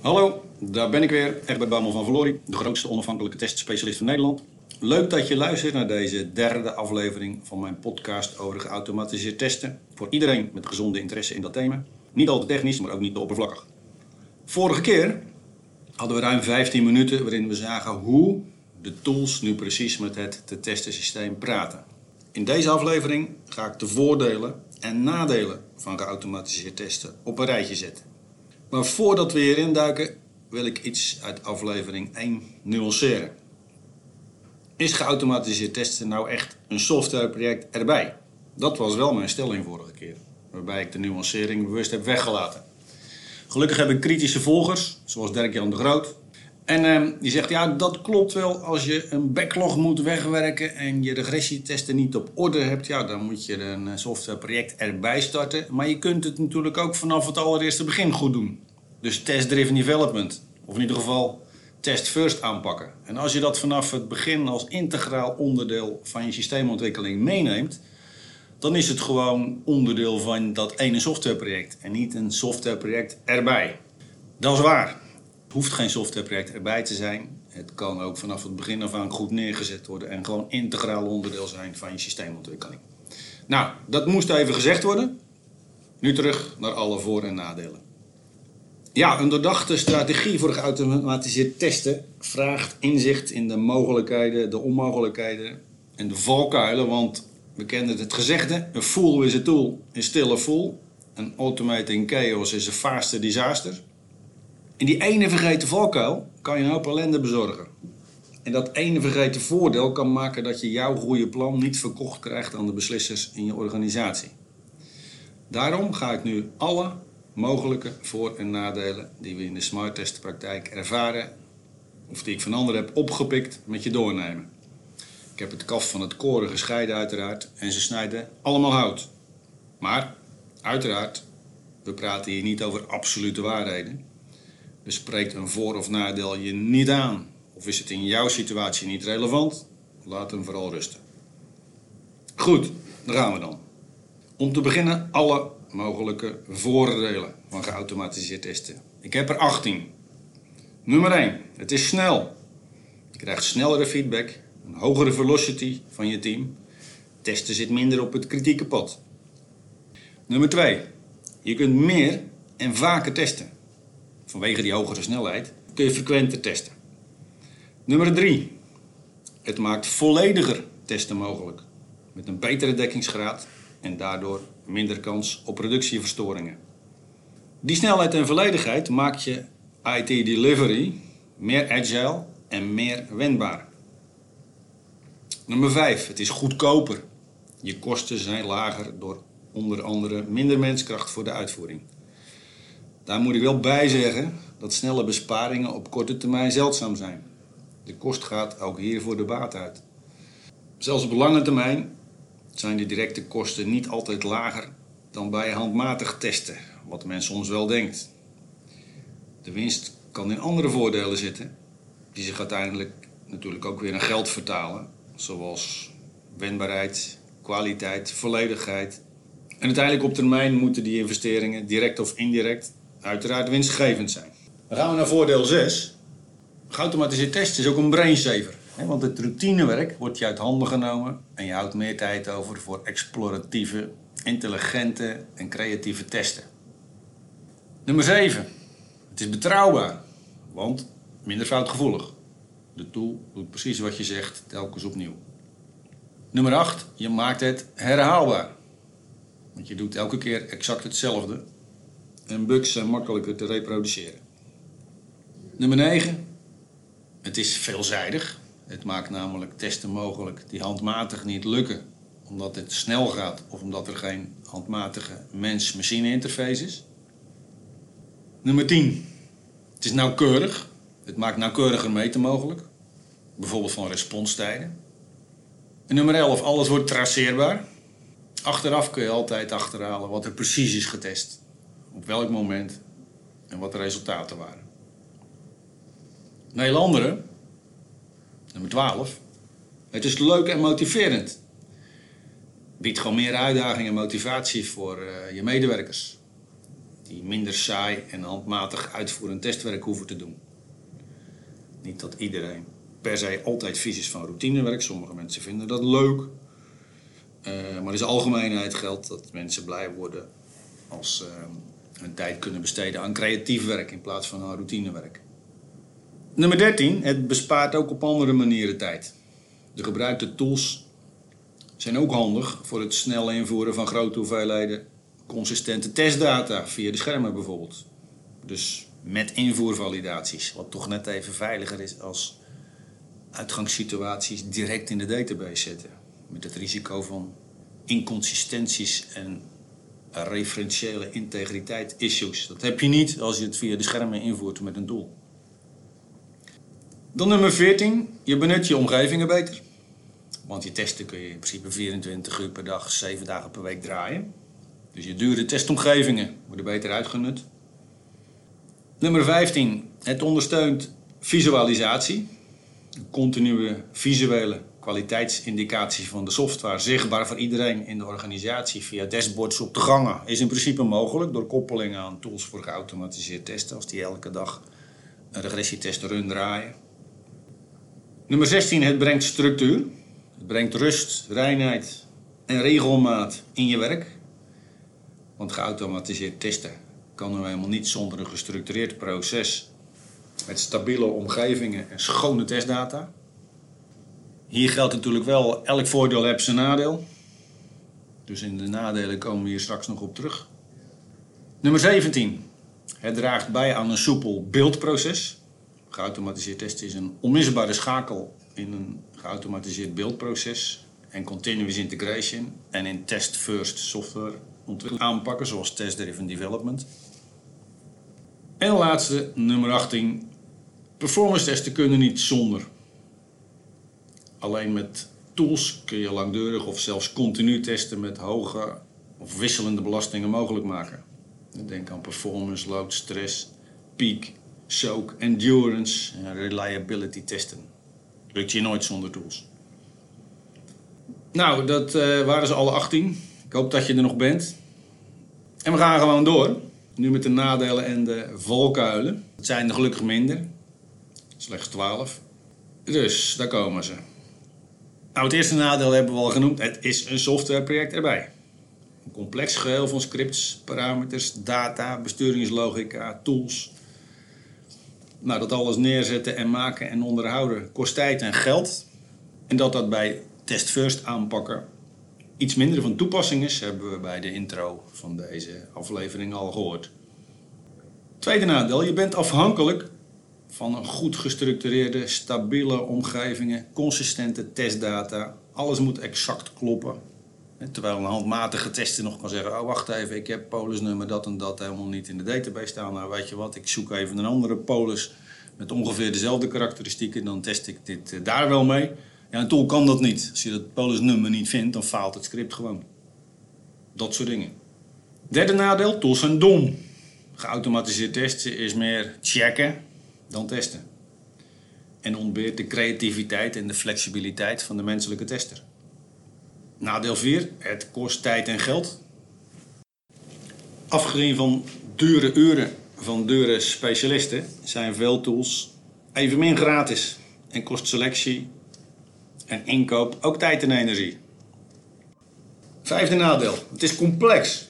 Hallo, daar ben ik weer, Egbert Bouwman van Valorie, de grootste onafhankelijke testspecialist van Nederland. Leuk dat je luistert naar deze derde aflevering van mijn podcast over geautomatiseerd testen. Voor iedereen met gezonde interesse in dat thema. Niet al te technisch, maar ook niet te oppervlakkig. Vorige keer hadden we ruim 15 minuten waarin we zagen hoe de tools nu precies met het te testen systeem praten. In deze aflevering ga ik de voordelen en nadelen van geautomatiseerd testen op een rijtje zetten. Maar voordat we hierin duiken, wil ik iets uit aflevering 1 nuanceren. Is geautomatiseerd testen nou echt een softwareproject erbij? Dat was wel mijn stelling vorige keer, waarbij ik de nuancering bewust heb weggelaten. Gelukkig heb ik kritische volgers, zoals Dirk-Jan de Groot. En eh, die zegt, ja, dat klopt wel. Als je een backlog moet wegwerken en je regressietesten niet op orde hebt, ja, dan moet je een eh, softwareproject erbij starten. Maar je kunt het natuurlijk ook vanaf het allereerste begin goed doen. Dus test-driven development, of in ieder geval test first aanpakken. En als je dat vanaf het begin als integraal onderdeel van je systeemontwikkeling meeneemt, dan is het gewoon onderdeel van dat ene softwareproject en niet een softwareproject erbij. Dat is waar. Het hoeft geen softwareproject erbij te zijn. Het kan ook vanaf het begin af aan goed neergezet worden en gewoon integraal onderdeel zijn van je systeemontwikkeling. Nou, dat moest even gezegd worden. Nu terug naar alle voor- en nadelen. Ja, een doordachte strategie voor geautomatiseerd testen vraagt inzicht in de mogelijkheden, de onmogelijkheden en de valkuilen. Want we kennen het gezegde: een fool is a tool, is still a fool. Een automating chaos is a faster disaster. En die ene vergeten valkuil kan je een hoop ellende bezorgen. En dat ene vergeten voordeel kan maken dat je jouw goede plan niet verkocht krijgt aan de beslissers in je organisatie. Daarom ga ik nu alle mogelijke voor- en nadelen die we in de smart testpraktijk ervaren, of die ik van anderen heb opgepikt, met je doornemen. Ik heb het kaf van het koren gescheiden uiteraard en ze snijden allemaal hout. Maar, uiteraard, we praten hier niet over absolute waarheden. Spreekt een voor- of nadeel je niet aan, of is het in jouw situatie niet relevant, laat hem vooral rusten. Goed, daar gaan we dan. Om te beginnen alle mogelijke voordelen van geautomatiseerd testen. Ik heb er 18. Nummer 1. Het is snel. Je krijgt snellere feedback, een hogere velocity van je team. Testen zit minder op het kritieke pad. Nummer 2. Je kunt meer en vaker testen. Vanwege die hogere snelheid kun je frequenter testen. Nummer 3. Het maakt vollediger testen mogelijk. Met een betere dekkingsgraad en daardoor minder kans op productieverstoringen. Die snelheid en volledigheid maakt je IT delivery meer agile en meer wendbaar. Nummer 5. Het is goedkoper. Je kosten zijn lager door onder andere minder menskracht voor de uitvoering. Daar moet ik wel bij zeggen dat snelle besparingen op korte termijn zeldzaam zijn. De kost gaat ook hier voor de baat uit. Zelfs op lange termijn zijn de directe kosten niet altijd lager dan bij handmatig testen, wat men soms wel denkt. De winst kan in andere voordelen zitten, die zich uiteindelijk natuurlijk ook weer in geld vertalen, zoals wendbaarheid, kwaliteit, volledigheid. En uiteindelijk op termijn moeten die investeringen, direct of indirect, uiteraard winstgevend zijn. Dan gaan we naar voordeel 6. Geautomatiseerd testen is ook een brainsaver. Want het routinewerk wordt je uit handen genomen en je houdt meer tijd over voor exploratieve, intelligente en creatieve testen. Nummer 7. Het is betrouwbaar, want minder foutgevoelig. De tool doet precies wat je zegt, telkens opnieuw. Nummer 8. Je maakt het herhaalbaar. Want je doet elke keer exact hetzelfde. En bugs zijn makkelijker te reproduceren. Nummer 9. Het is veelzijdig. Het maakt namelijk testen mogelijk die handmatig niet lukken, omdat het snel gaat of omdat er geen handmatige mens-machine interface is. Nummer 10. Het is nauwkeurig. Het maakt nauwkeuriger meten mogelijk, bijvoorbeeld van responstijden. En nummer 11. Alles wordt traceerbaar. Achteraf kun je altijd achterhalen wat er precies is getest, op welk moment en wat de resultaten waren. Een nummer 12. Het is leuk en motiverend. Biedt gewoon meer uitdaging en motivatie voor uh, je medewerkers. die minder saai en handmatig uitvoerend testwerk hoeven te doen. Niet dat iedereen per se altijd vies is van routinewerk. Sommige mensen vinden dat leuk. Uh, maar in algemeenheid geldt dat mensen blij worden als uh, hun tijd kunnen besteden aan creatief werk in plaats van aan routinewerk. Nummer 13. Het bespaart ook op andere manieren tijd. De gebruikte tools zijn ook handig voor het snel invoeren van grote hoeveelheden consistente testdata via de schermen bijvoorbeeld. Dus met invoervalidaties, wat toch net even veiliger is als uitgangssituaties direct in de database zetten. Met het risico van inconsistenties en referentiële integriteit issues. Dat heb je niet als je het via de schermen invoert met een doel. Dan nummer 14. Je benut je omgevingen beter. Want je testen kun je in principe 24 uur per dag, 7 dagen per week draaien. Dus je dure testomgevingen worden beter uitgenut. Nummer 15. Het ondersteunt visualisatie. Continue visuele kwaliteitsindicatie van de software zichtbaar voor iedereen in de organisatie via dashboards op de gangen is in principe mogelijk door koppeling aan tools voor geautomatiseerd testen als die elke dag een regressietest run draaien. Nummer 16, het brengt structuur. Het brengt rust, reinheid en regelmaat in je werk. Want geautomatiseerd testen kan nu helemaal niet zonder een gestructureerd proces met stabiele omgevingen en schone testdata. Hier geldt natuurlijk wel, elk voordeel heeft zijn nadeel. Dus in de nadelen komen we hier straks nog op terug. Nummer 17. Het draagt bij aan een soepel beeldproces. Geautomatiseerd testen is een onmisbare schakel in een geautomatiseerd beeldproces en continuous integration en in test-first software ontwikkeling aanpakken, zoals test-driven development. En laatste, nummer 18. Performance testen kunnen niet zonder. Alleen met tools kun je langdurig of zelfs continu testen met hoge of wisselende belastingen mogelijk maken. Denk aan performance, load, stress, peak, soak, endurance en reliability testen. Lukt je nooit zonder tools. Nou, dat uh, waren ze alle 18. Ik hoop dat je er nog bent. En we gaan gewoon door. Nu met de nadelen en de valkuilen. Het zijn er gelukkig minder. Slechts 12. Dus, daar komen ze. Nou, het eerste nadeel hebben we al genoemd. Het is een softwareproject erbij. Een complex geheel van scripts, parameters, data, besturingslogica, tools. Nou, dat alles neerzetten en maken en onderhouden kost tijd en geld. En dat dat bij Test First aanpakken iets minder van toepassing is, hebben we bij de intro van deze aflevering al gehoord. Tweede nadeel, je bent afhankelijk van een goed gestructureerde, stabiele omgevingen, consistente testdata. Alles moet exact kloppen. Terwijl een handmatige tester nog kan zeggen: Oh, wacht even, ik heb polisnummer dat en dat helemaal niet in de database staan. Nou, weet je wat, ik zoek even een andere polis met ongeveer dezelfde karakteristieken. Dan test ik dit eh, daar wel mee. Ja, een tool kan dat niet. Als je dat polisnummer niet vindt, dan faalt het script gewoon. Dat soort dingen. Derde nadeel: tools zijn dom. Geautomatiseerd testen is meer checken dan testen. En ontbeert de creativiteit en de flexibiliteit van de menselijke tester. Nadeel 4. Het kost tijd en geld. Afgezien van dure uren van dure specialisten zijn veel tools evenmin gratis en kost selectie en inkoop ook tijd en energie. Vijfde nadeel. Het is complex.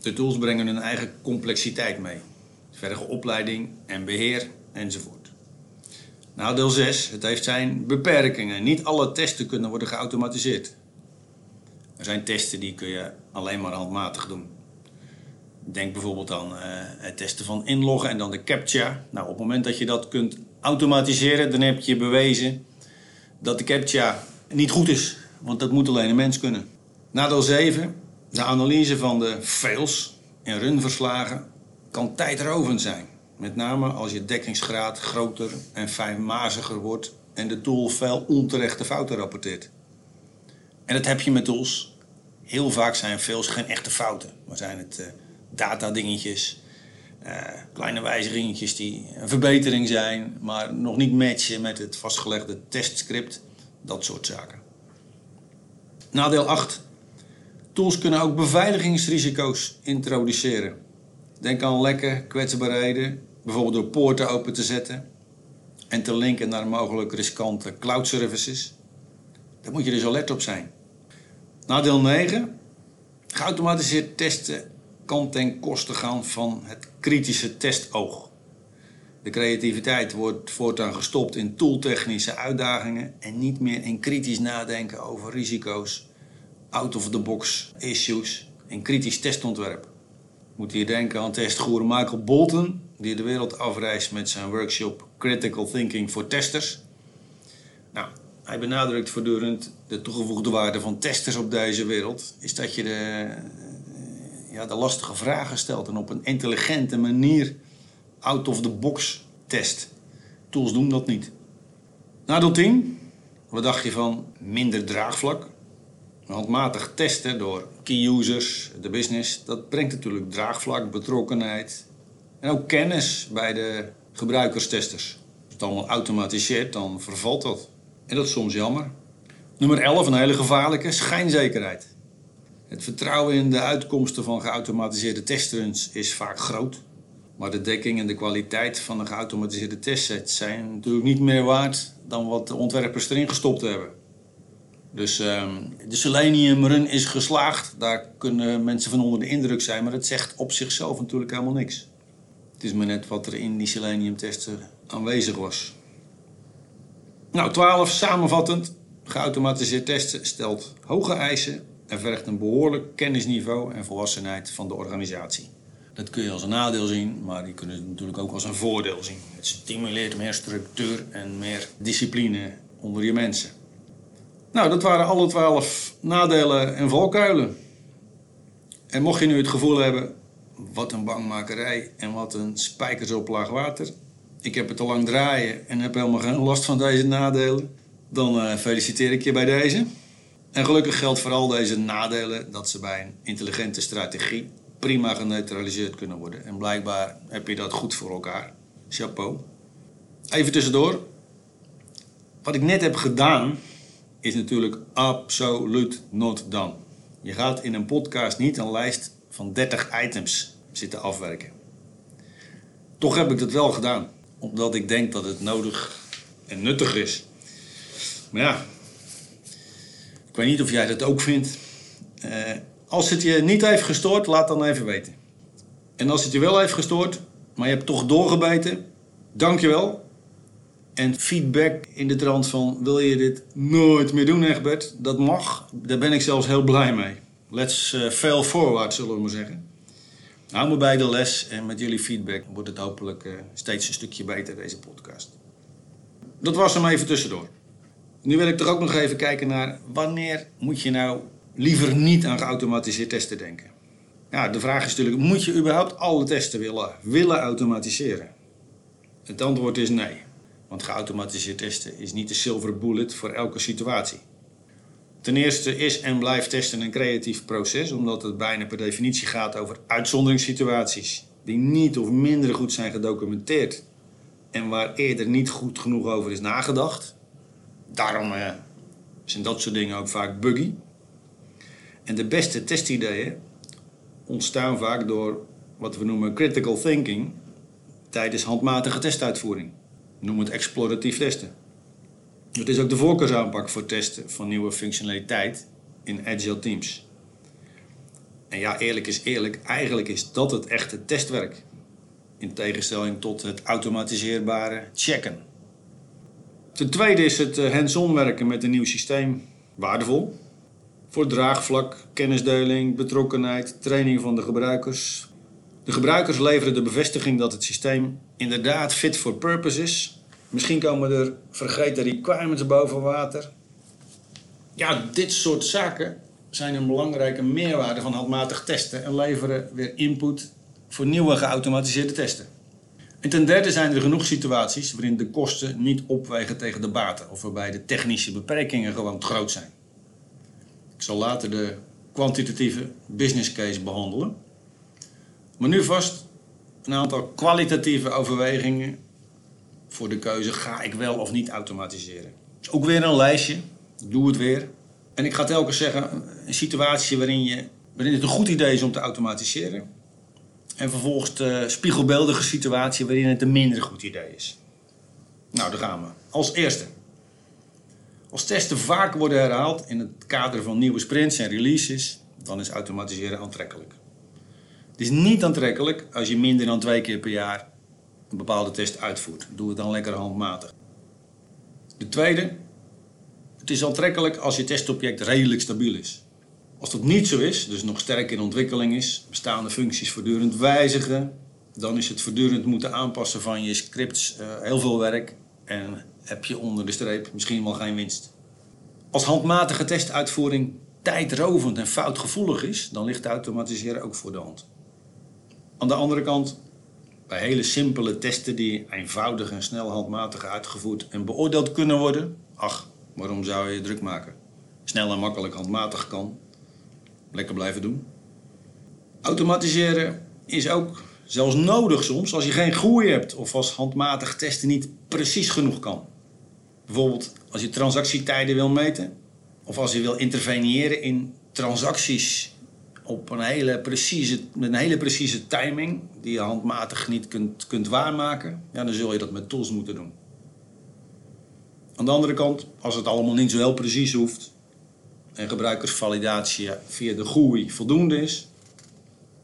De tools brengen hun eigen complexiteit mee. Verge opleiding en beheer enzovoort. Nadeel 6. Het heeft zijn beperkingen. Niet alle testen kunnen worden geautomatiseerd. Er zijn testen die kun je alleen maar handmatig doen. Denk bijvoorbeeld aan uh, het testen van inloggen en dan de CAPTCHA. Nou, op het moment dat je dat kunt automatiseren, dan heb je bewezen dat de CAPTCHA niet goed is. Want dat moet alleen een mens kunnen. Nadeel 7. De analyse van de fails en runverslagen kan tijdrovend zijn. Met name als je dekkingsgraad groter en fijnmaziger wordt en de tool veel onterechte fouten rapporteert. En dat heb je met tools. Heel vaak zijn fails geen echte fouten, maar zijn het uh, datadingetjes, uh, kleine wijzigingetjes die een verbetering zijn, maar nog niet matchen met het vastgelegde testscript. Dat soort zaken. Nadeel 8. Tools kunnen ook beveiligingsrisico's introduceren. Denk aan lekken, kwetsbaarheden, bijvoorbeeld door poorten open te zetten en te linken naar mogelijk riskante cloud services. Daar moet je dus alert op zijn. Nadeel 9. Geautomatiseerd testen kan ten koste gaan van het kritische testoog. De creativiteit wordt voortaan gestopt in tooltechnische uitdagingen en niet meer in kritisch nadenken over risico's, out-of-the-box issues en kritisch testontwerp. Moet hier denken aan testgoer Michael Bolton, die de wereld afreist met zijn workshop Critical Thinking voor Testers. Nou, hij benadrukt voortdurend de toegevoegde waarde van testers op deze wereld. Is dat je de, ja, de lastige vragen stelt en op een intelligente manier out of the box test. Tools doen dat niet. Nadeel 10. Wat dacht je van minder draagvlak? Handmatig testen door key users, de business, dat brengt natuurlijk draagvlak, betrokkenheid en ook kennis bij de gebruikerstesters. Als het allemaal automatiseert, dan vervalt dat. En dat is soms jammer. Nummer 11, een hele gevaarlijke, schijnzekerheid. Het vertrouwen in de uitkomsten van geautomatiseerde testruns is vaak groot. Maar de dekking en de kwaliteit van een geautomatiseerde testset zijn natuurlijk niet meer waard dan wat de ontwerpers erin gestopt hebben. Dus um, de Selenium run is geslaagd. Daar kunnen mensen van onder de indruk zijn. Maar het zegt op zichzelf natuurlijk helemaal niks. Het is maar net wat er in die Selenium testen aanwezig was. Nou, 12. Samenvattend. Geautomatiseerd testen stelt hoge eisen en vergt een behoorlijk kennisniveau en volwassenheid van de organisatie. Dat kun je als een nadeel zien, maar je kunt het natuurlijk ook als een voordeel zien. Het stimuleert meer structuur en meer discipline onder je mensen. Nou, dat waren alle twaalf nadelen en valkuilen. En mocht je nu het gevoel hebben, wat een bangmakerij en wat een spijkers op laag water. Ik heb het te lang draaien en heb helemaal geen last van deze nadelen. Dan uh, feliciteer ik je bij deze. En gelukkig geldt vooral deze nadelen dat ze bij een intelligente strategie prima geneutraliseerd kunnen worden. En blijkbaar heb je dat goed voor elkaar. Chapeau. Even tussendoor. Wat ik net heb gedaan is natuurlijk absoluut not done. Je gaat in een podcast niet een lijst van 30 items zitten afwerken. Toch heb ik dat wel gedaan, omdat ik denk dat het nodig en nuttig is. Maar ja, ik weet niet of jij dat ook vindt. Uh, als het je niet heeft gestoord, laat dan even weten. En als het je wel heeft gestoord, maar je hebt toch doorgebeten, dankjewel. En feedback in de trant van wil je dit nooit meer doen, Egbert? Dat mag. Daar ben ik zelfs heel blij mee. Let's uh, fail forward, zullen we maar zeggen. Hou me bij de les en met jullie feedback wordt het hopelijk uh, steeds een stukje beter, deze podcast. Dat was hem even tussendoor. Nu wil ik er ook nog even kijken naar wanneer moet je nou liever niet aan geautomatiseerd testen denken. Ja, de vraag is natuurlijk, moet je überhaupt alle testen willen, willen automatiseren? Het antwoord is nee. Want geautomatiseerd testen is niet de silver bullet voor elke situatie. Ten eerste is en blijft testen een creatief proces, omdat het bijna per definitie gaat over uitzonderingssituaties die niet of minder goed zijn gedocumenteerd en waar eerder niet goed genoeg over is nagedacht. Daarom eh, zijn dat soort dingen ook vaak buggy. En de beste testideeën ontstaan vaak door wat we noemen critical thinking tijdens handmatige testuitvoering. Noem het exploratief testen. Het is ook de voorkeursaanpak voor testen van nieuwe functionaliteit in agile teams. En ja, eerlijk is eerlijk, eigenlijk is dat het echte testwerk. In tegenstelling tot het automatiseerbare checken. Ten tweede is het eh, hands-on werken met een nieuw systeem waardevol. Voor draagvlak, kennisdeling, betrokkenheid, training van de gebruikers. De gebruikers leveren de bevestiging dat het systeem inderdaad fit for purpose is. Misschien komen er vergeten requirements boven water. Ja, dit soort zaken zijn een belangrijke meerwaarde van handmatig testen en leveren weer input voor nieuwe geautomatiseerde testen. En ten derde zijn er genoeg situaties waarin de kosten niet opwegen tegen de baten of waarbij de technische beperkingen gewoon te groot zijn. Ik zal later de kwantitatieve business case behandelen. Maar nu vast een aantal kwalitatieve overwegingen voor de keuze: ga ik wel of niet automatiseren? Ook weer een lijstje. Doe het weer. En ik ga telkens zeggen: een situatie waarin, je, waarin het een goed idee is om te automatiseren, En vervolgens de spiegelbeeldige situatie waarin het een minder goed idee is. Nou, daar gaan we. Als eerste. Als testen vaak worden herhaald in het kader van nieuwe sprints en releases, dan is automatiseren aantrekkelijk. Het is niet aantrekkelijk als je minder dan twee keer per jaar een bepaalde test uitvoert. Doe het dan lekker handmatig. De tweede, het is aantrekkelijk als je testobject redelijk stabiel is. Als dat niet zo is, dus nog sterk in ontwikkeling is, bestaande functies voortdurend wijzigen, dan is het voortdurend moeten aanpassen van je scripts uh, heel veel werk en heb je onder de streep misschien wel geen winst. Als handmatige testuitvoering tijdrovend en foutgevoelig is, dan ligt automatiseren ook voor de hand. Aan de andere kant, bij hele simpele testen die eenvoudig en snel handmatig uitgevoerd en beoordeeld kunnen worden, ach, waarom zou je je druk maken? Snel en makkelijk handmatig kan, lekker blijven doen. Automatiseren is ook zelfs nodig soms als je geen groei hebt of als handmatig testen niet precies genoeg kan. Bijvoorbeeld als je transactietijden wil meten of als je wil interveneren in transacties op een hele precieze, met een hele precieze timing die je handmatig niet kunt, kunt waarmaken, ja, dan zul je dat met tools moeten doen. Aan de andere kant, als het allemaal niet zo heel precies hoeft en gebruikersvalidatie via de GUI voldoende is,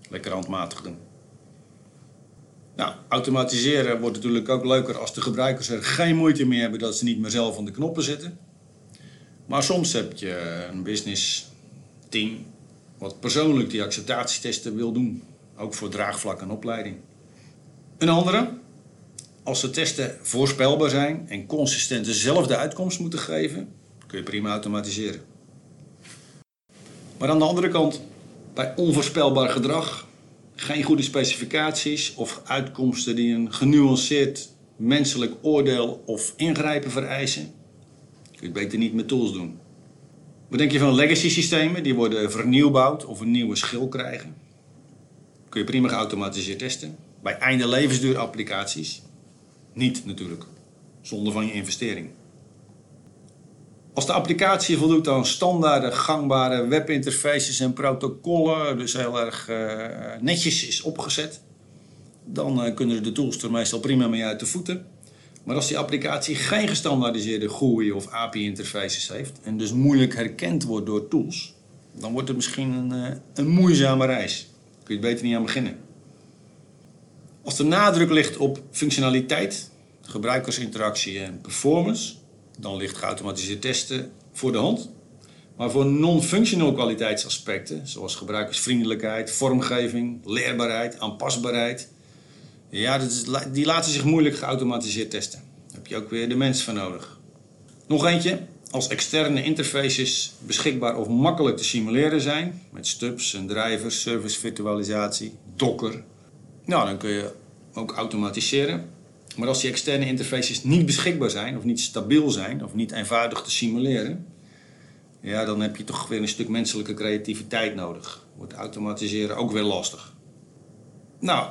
lekker handmatig doen. Nou, automatiseren wordt natuurlijk ook leuker als de gebruikers er geen moeite meer hebben dat ze niet meer zelf aan de knoppen zitten. Maar soms heb je een business team wat persoonlijk die acceptatietesten wil doen. Ook voor draagvlak en opleiding. Een andere, als de testen voorspelbaar zijn en consistent dezelfde uitkomst moeten geven, kun je prima automatiseren. Maar aan de andere kant, bij onvoorspelbaar gedrag, geen goede specificaties of uitkomsten die een genuanceerd menselijk oordeel of ingrijpen vereisen, kun je het beter niet met tools doen. Wat denk je van legacy systemen? Die worden vernieuwbouwd of een nieuwe schil krijgen. Kun je prima geautomatiseerd testen. Bij einde levensduur applicaties. Niet natuurlijk. Zonder van je investering. Als de applicatie voldoet aan standaarden, gangbare webinterfaces en protocollen, dus heel erg uh, netjes is opgezet, dan uh, kunnen de tools er meestal prima mee uit de voeten. Maar als die applicatie geen gestandaardiseerde GUI of API-interfaces heeft en dus moeilijk herkend wordt door tools, dan wordt het misschien een, uh, een moeizame reis. Kun je beter niet aan beginnen. Als de nadruk ligt op functionaliteit, gebruikersinteractie en performance, dan ligt geautomatiseerd testen voor de hand. Maar voor non-functional kwaliteitsaspecten, zoals gebruikersvriendelijkheid, vormgeving, leerbaarheid, aanpasbaarheid, ja, die laten zich moeilijk geautomatiseerd testen. Daar heb je ook weer de mens voor nodig. Nog eentje. Als externe interfaces beschikbaar of makkelijk te simuleren zijn, met stubs en drivers, service virtualisatie, Docker, nou, dan kun je ook automatiseren. Maar als die externe interfaces niet beschikbaar zijn, of niet stabiel zijn, of niet eenvoudig te simuleren, ja, dan heb je toch weer een stuk menselijke creativiteit nodig. Wordt automatiseren ook weer lastig. Nou,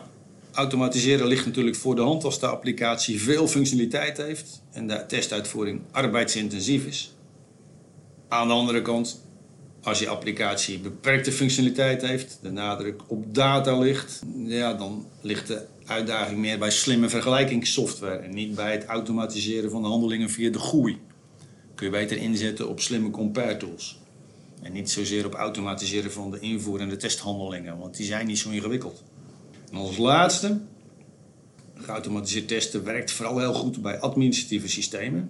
automatiseren ligt natuurlijk voor de hand als de applicatie veel functionaliteit heeft en de testuitvoering arbeidsintensief is. Aan de andere kant, als je applicatie beperkte functionaliteit heeft, de nadruk op data ligt, ja, dan ligt de uitdaging meer bij slimme vergelijkingssoftware en niet bij het automatiseren van de handelingen via de GUI. Kun je beter inzetten op slimme compare tools. En niet zozeer op automatiseren van de invoer en de testhandelingen, want die zijn niet zo ingewikkeld. En als laatste, geautomatiseerd testen werkt vooral heel goed bij administratieve systemen.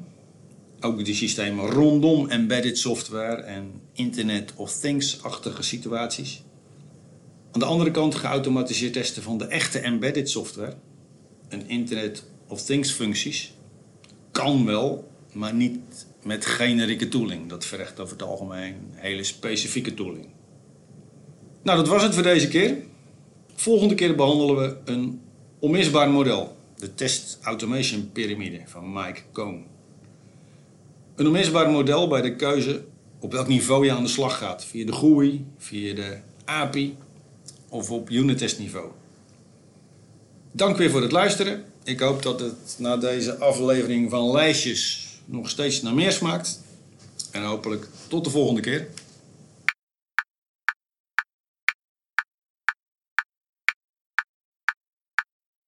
Ook die systemen rondom embedded software en Internet of Things-achtige situaties. Aan de andere kant geautomatiseerd testen van de echte embedded software en Internet of Things functies kan wel, maar niet met generieke tooling. Dat vergt over het algemeen hele specifieke tooling. Nou, dat was het voor deze keer. Volgende keer behandelen we een onmisbaar model. De Test Automation Pyramide van Mike Cohn. Een onmisbaar model bij de keuze op welk niveau je aan de slag gaat. Via de GUI, via de API of op unit niveau. Dank weer voor het luisteren. Ik hoop dat het na deze aflevering van lijstjes nog steeds naar meer smaakt. En hopelijk tot de volgende keer.